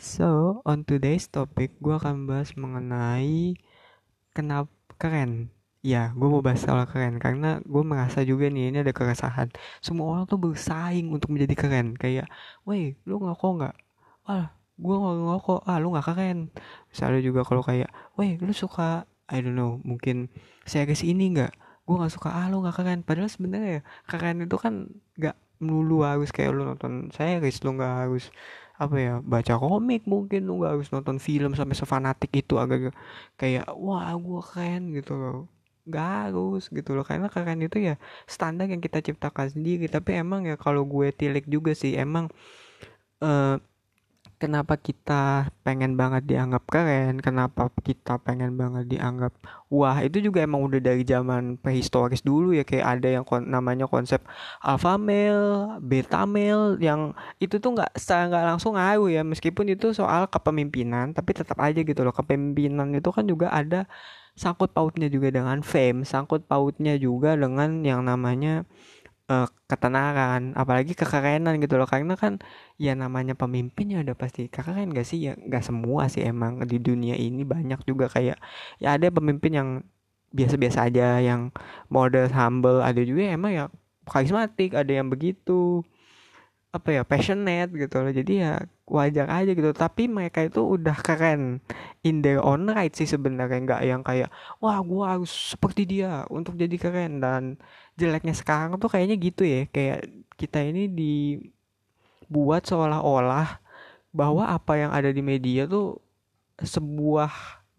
So, on today's topic, gue akan bahas mengenai kenapa keren. Ya, gue mau bahas soal keren karena gue merasa juga nih ini ada keresahan. Semua orang tuh bersaing untuk menjadi keren. Kayak, weh, lu ngerokok nggak? Wah, gue nggak ngerokok. Ah, lu nggak keren. Misalnya juga kalau kayak, weh, lu suka, I don't know, mungkin series ini nggak? Gue nggak suka. Ah, lu nggak keren. Padahal sebenarnya keren itu kan nggak melulu harus kayak lu nonton series, lu nggak harus apa ya baca komik mungkin lu gak harus nonton film sampai sefanatik itu agak kayak wah gue keren gitu loh. Gak harus gitu loh. Karena keren itu ya standar yang kita ciptakan sendiri. Tapi emang ya kalau gue tilik juga sih emang uh, kenapa kita pengen banget dianggap keren, kenapa kita pengen banget dianggap wah itu juga emang udah dari zaman prehistoris dulu ya kayak ada yang kon namanya konsep alpha male, beta male yang itu tuh nggak secara nggak langsung ngaruh ya meskipun itu soal kepemimpinan tapi tetap aja gitu loh kepemimpinan itu kan juga ada sangkut pautnya juga dengan fame, sangkut pautnya juga dengan yang namanya uh, ketenaran apalagi kekerenan gitu loh. Karena kan ya namanya pemimpin ya udah pasti keren gak sih? Ya gak semua sih emang di dunia ini banyak juga kayak ya ada pemimpin yang biasa-biasa aja yang model humble ada juga emang ya karismatik ada yang begitu apa ya passionate gitu loh. Jadi ya wajar aja gitu. Tapi mereka itu udah keren in their own right sih sebenarnya. Nggak yang kayak wah gua harus seperti dia untuk jadi keren. Dan jeleknya sekarang tuh kayaknya gitu ya. Kayak kita ini dibuat seolah-olah bahwa apa yang ada di media tuh sebuah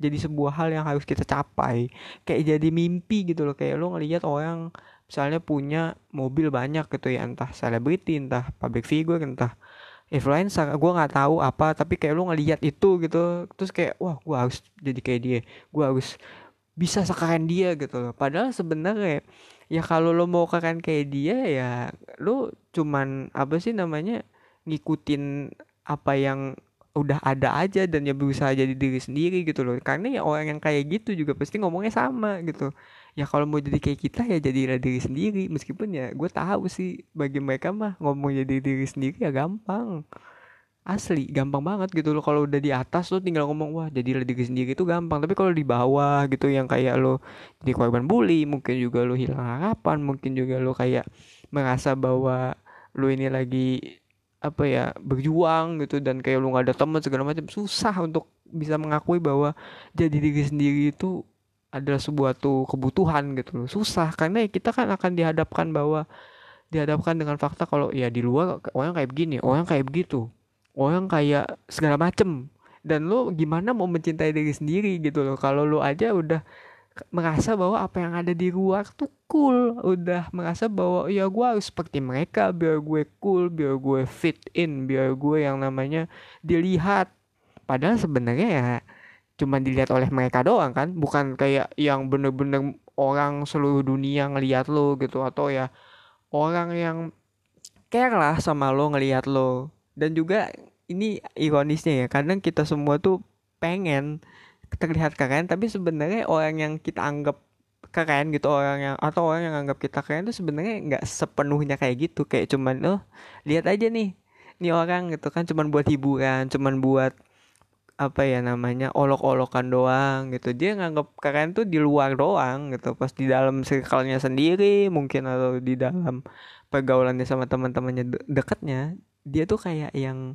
jadi sebuah hal yang harus kita capai. Kayak jadi mimpi gitu loh. Kayak lo ngelihat orang misalnya punya mobil banyak gitu ya entah selebriti entah public figure entah influencer gue nggak tahu apa tapi kayak lu ngelihat itu gitu terus kayak wah gue harus jadi kayak dia gue harus bisa sekeren dia gitu loh. Padahal sebenarnya ya kalau lo mau keren kayak dia ya lu cuman apa sih namanya ngikutin apa yang udah ada aja dan ya berusaha jadi diri sendiri gitu loh. Karena ya orang yang kayak gitu juga pasti ngomongnya sama gitu ya kalau mau jadi kayak kita ya jadilah diri sendiri. Meskipun ya gue tahu sih bagi mereka mah ngomong jadi diri sendiri ya gampang. Asli gampang banget gitu loh. Kalau udah di atas lo tinggal ngomong wah jadilah diri sendiri itu gampang. Tapi kalau di bawah gitu yang kayak lo jadi korban bully mungkin juga lo hilang harapan mungkin juga lo kayak merasa bahwa lo ini lagi apa ya berjuang gitu dan kayak lu nggak ada teman segala macam susah untuk bisa mengakui bahwa jadi diri sendiri itu adalah sebuah tuh kebutuhan gitu loh. Susah karena kita kan akan dihadapkan bahwa dihadapkan dengan fakta kalau ya di luar orang kayak begini orang kayak begitu orang kayak segala macem. Dan lo gimana mau mencintai diri sendiri gitu loh. Kalau lo aja udah merasa bahwa apa yang ada di luar tuh cool udah merasa bahwa ya gue harus seperti mereka biar gue cool biar gue fit in biar gue yang namanya dilihat. Padahal sebenarnya ya cuma dilihat oleh mereka doang kan? Bukan kayak yang bener-bener orang seluruh dunia ngelihat lo gitu atau ya orang yang care lah sama lo ngelihat lo. Dan juga ini ironisnya ya kadang kita semua tuh pengen terlihat keren tapi sebenarnya orang yang kita anggap keren gitu orang yang atau orang yang anggap kita keren itu sebenarnya nggak sepenuhnya kayak gitu. Kayak cuman oh lihat aja nih nih orang gitu kan. Cuman buat hiburan cuman buat apa ya namanya olok-olokan doang gitu. Dia nganggap keren tuh di luar doang gitu. Pas di dalam circle-nya sendiri mungkin atau di dalam pergaulannya sama teman-temannya de dekatnya dia tuh kayak yang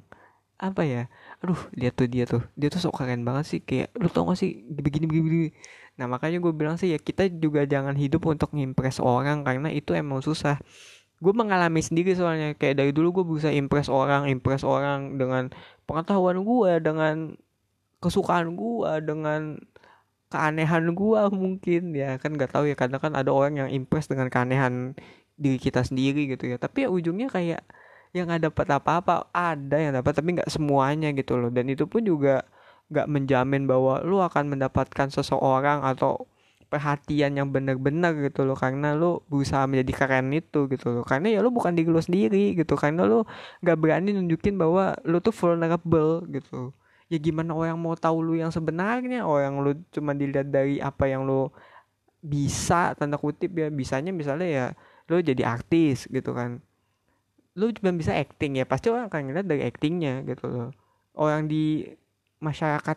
apa ya aduh dia tuh dia tuh. Dia tuh sok keren banget sih. Kayak lu tau gak sih begini begini, begini. nah makanya gue bilang sih ya kita juga jangan hidup untuk ngimpress orang karena itu emang susah. Gue mengalami sendiri soalnya. Kayak dari dulu gue bisa impress orang impress orang dengan pengetahuan gue dengan kesukaan gue dengan keanehan gue mungkin. Ya kan nggak tahu ya karena kan ada orang yang impress dengan keanehan diri kita sendiri gitu ya. Tapi ya ujungnya kayak yang nggak dapat apa-apa ada yang dapat tapi nggak semuanya gitu loh. Dan itu pun juga nggak menjamin bahwa lu akan mendapatkan seseorang atau perhatian yang benar-benar gitu loh. Karena lu berusaha menjadi keren itu gitu loh. Karena ya lu bukan diri lu sendiri gitu. Karena lu nggak berani nunjukin bahwa lu tuh vulnerable gitu ya gimana orang mau tahu lu yang sebenarnya? Orang lu cuma dilihat dari apa yang lu bisa tanda kutip ya. Bisanya misalnya ya lu jadi artis gitu kan. Lu cuma bisa acting ya pasti orang akan ngeliat dari actingnya gitu loh. Orang di masyarakat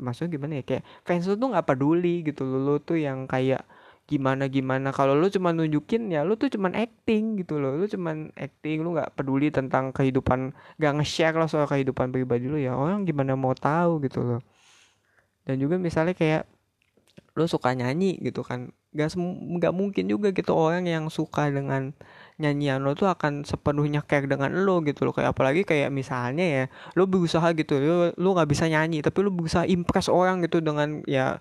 maksudnya gimana ya kayak fans lu tuh nggak peduli gitu loh. Lu tuh yang kayak gimana gimana. Kalau lu cuma nunjukin ya lu tuh cuma acting gitu loh. Lu cuma acting lu nggak peduli tentang kehidupan gak nge-share lah soal kehidupan pribadi lu. Ya orang gimana mau tahu gitu loh. Dan juga misalnya kayak lu suka nyanyi gitu kan. Gak nggak mungkin juga gitu orang yang suka dengan nyanyian lo tuh akan sepenuhnya care dengan lo gitu loh. Kayak apalagi kayak misalnya ya lo berusaha gitu lo lo nggak bisa nyanyi tapi lo berusaha impress orang gitu dengan ya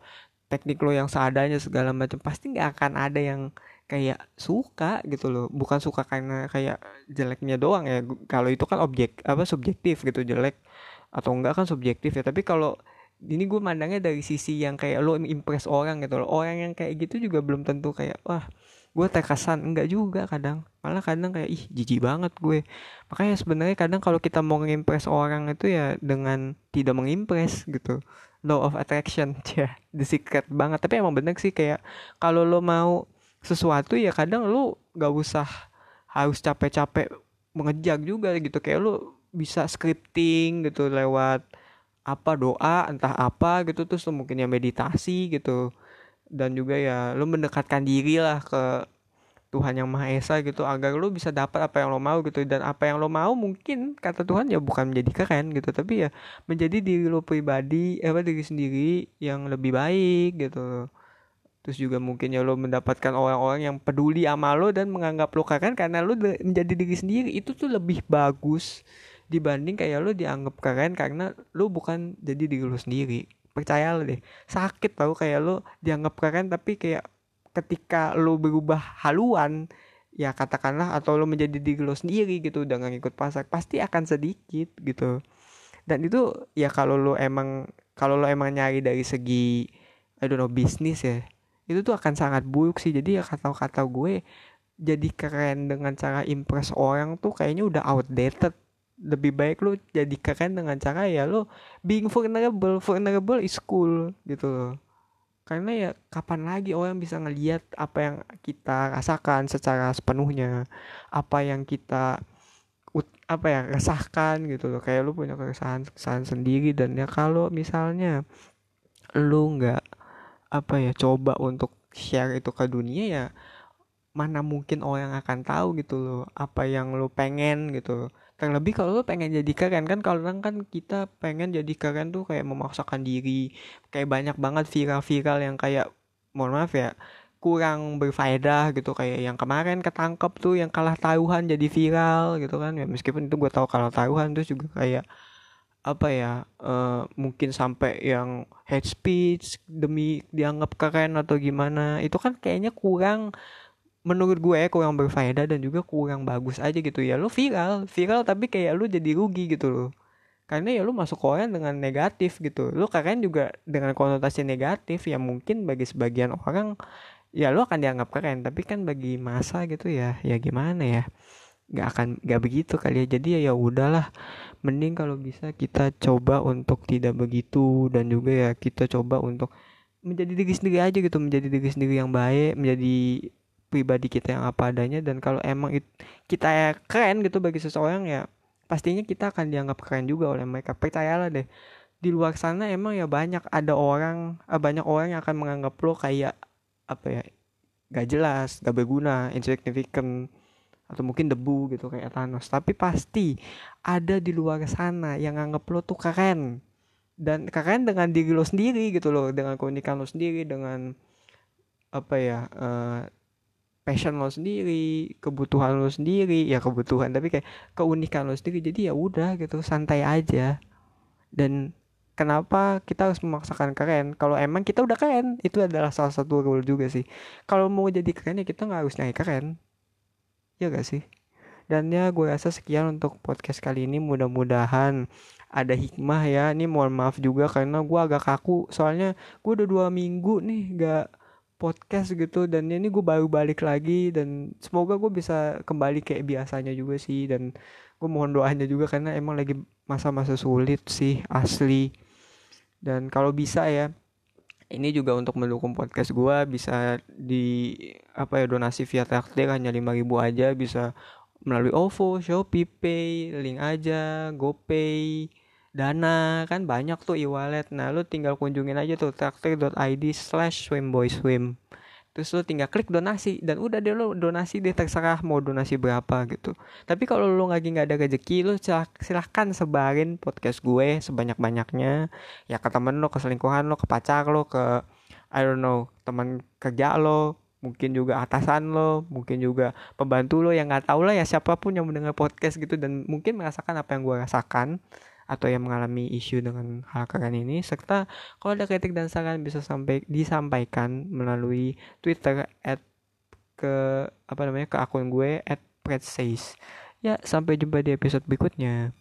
teknik lo yang seadanya segala macam pasti nggak akan ada yang kayak suka gitu loh. Bukan suka karena kayak jeleknya doang ya. Kalau itu kan objek apa subjektif gitu jelek atau enggak kan subjektif ya. Tapi kalau ini gue mandangnya dari sisi yang kayak lo impress orang gitu loh. Orang yang kayak gitu juga belum tentu kayak wah gue terkesan. Enggak juga kadang. Malah kadang kayak ih jijik banget gue. Makanya sebenarnya kadang kalau kita mau ngimpress orang itu ya dengan tidak mengimpress gitu law of attraction. Ya the secret banget. Tapi emang bener sih kayak kalau lo mau sesuatu ya kadang lo gak usah harus capek-capek mengejar juga gitu. Kayak lo bisa scripting gitu lewat apa doa entah apa gitu. Terus lo mungkin ya meditasi gitu. Dan juga ya lo mendekatkan diri lah ke Tuhan yang Maha Esa gitu agar lo bisa dapat apa yang lo mau gitu. Dan apa yang lo mau mungkin kata Tuhan ya bukan menjadi keren gitu tapi ya menjadi diri lo pribadi eh, apa diri sendiri yang lebih baik gitu. Terus juga mungkin ya lo mendapatkan orang-orang yang peduli sama lo dan menganggap lo keren karena lo menjadi diri sendiri. Itu tuh lebih bagus dibanding kayak lo dianggap keren karena lo bukan jadi diri lo sendiri. Percaya lo deh sakit tau kayak lo dianggap keren tapi kayak ketika lo berubah haluan ya katakanlah atau lo menjadi diri lo sendiri gitu udah gak ngikut pasar pasti akan sedikit gitu. Dan itu ya kalau lo emang kalau lo emang nyari dari segi I don't know bisnis ya itu tuh akan sangat buruk sih. Jadi ya kata-kata gue jadi keren dengan cara impress orang tuh kayaknya udah outdated. Lebih baik lo jadi keren dengan cara ya lo being vulnerable. Vulnerable is cool gitu loh karena ya kapan lagi orang bisa ngelihat apa yang kita rasakan secara sepenuhnya. Apa yang kita apa ya resahkan gitu loh. Kayak lu punya keresahan keresahan sendiri dan ya kalau misalnya lu nggak apa ya coba untuk share itu ke dunia ya mana mungkin orang akan tahu gitu loh apa yang lu pengen gitu terlebih kalau lo pengen jadi keren kan kalau orang kan kita pengen jadi keren tuh kayak memaksakan diri. Kayak banyak banget viral-viral yang kayak mohon maaf ya kurang berfaedah gitu. Kayak yang kemarin ketangkep tuh yang kalah taruhan jadi viral gitu kan. Ya meskipun itu gue tahu kalah taruhan terus juga kayak apa ya uh, mungkin sampai yang hate speech demi dianggap keren atau gimana. Itu kan kayaknya kurang menurut gue kurang berfaedah dan juga kurang bagus aja gitu ya. Lu viral viral tapi kayak lu jadi rugi gitu loh. Karena ya lu masuk koran dengan negatif gitu. Lu keren juga dengan konotasi negatif yang mungkin bagi sebagian orang ya lu akan dianggap keren. Tapi kan bagi masa gitu ya ya gimana ya? Nggak akan nggak begitu kali ya. Jadi ya ya udahlah. Mending kalau bisa kita coba untuk tidak begitu dan juga ya kita coba untuk menjadi diri sendiri aja gitu. Menjadi diri sendiri yang baik menjadi pribadi kita yang apa adanya dan kalau emang it, kita keren gitu bagi seseorang ya pastinya kita akan dianggap keren juga oleh mereka. Percayalah deh di luar sana emang ya banyak ada orang eh, banyak orang yang akan menganggap lo kayak apa ya gak jelas gak berguna insignificant atau mungkin debu gitu kayak Thanos. Tapi pasti ada di luar sana yang nganggap lo tuh keren. Dan keren dengan diri lo sendiri gitu loh dengan keunikan lo sendiri dengan apa ya uh, passion lo sendiri kebutuhan lo sendiri ya kebutuhan tapi kayak keunikan lo sendiri. Jadi ya udah gitu santai aja. Dan kenapa kita harus memaksakan keren? Kalau emang kita udah keren itu adalah salah satu rule juga sih. Kalau mau jadi keren ya kita nggak harus nyari keren. Ya gak sih? Dan ya gue rasa sekian untuk podcast kali ini. Mudah-mudahan ada hikmah ya. Ini mohon maaf juga karena gue agak kaku. Soalnya gue udah dua minggu nih gak podcast gitu dan ini gue baru balik lagi dan semoga gue bisa kembali kayak biasanya juga sih dan gue mohon doanya juga karena emang lagi masa-masa sulit sih asli. Dan kalau bisa ya ini juga untuk mendukung podcast gue bisa di apa ya donasi via traktir hanya 5000 aja bisa melalui OVO, Shopee Pay, link aja, GoPay, Dana kan banyak tuh e-wallet. Nah, lu tinggal kunjungin aja tuh traktir.id slash swimboyswim. Terus lu tinggal klik donasi dan udah deh lu donasi deh terserah mau donasi berapa gitu. Tapi kalau lu lagi nggak ada rezeki, lu silahkan sebarin podcast gue sebanyak-banyaknya. Ya ke temen lo, ke selingkuhan lo, ke pacar lo, ke I don't know, teman kerja lo, mungkin juga atasan lo, mungkin juga pembantu lo yang nggak tahu lah ya siapa pun yang mendengar podcast gitu dan mungkin merasakan apa yang gue rasakan atau yang mengalami isu dengan hal keren ini serta kalau ada kritik dan saran bisa sampai disampaikan melalui Twitter at ke apa namanya ke akun gue at ya sampai jumpa di episode berikutnya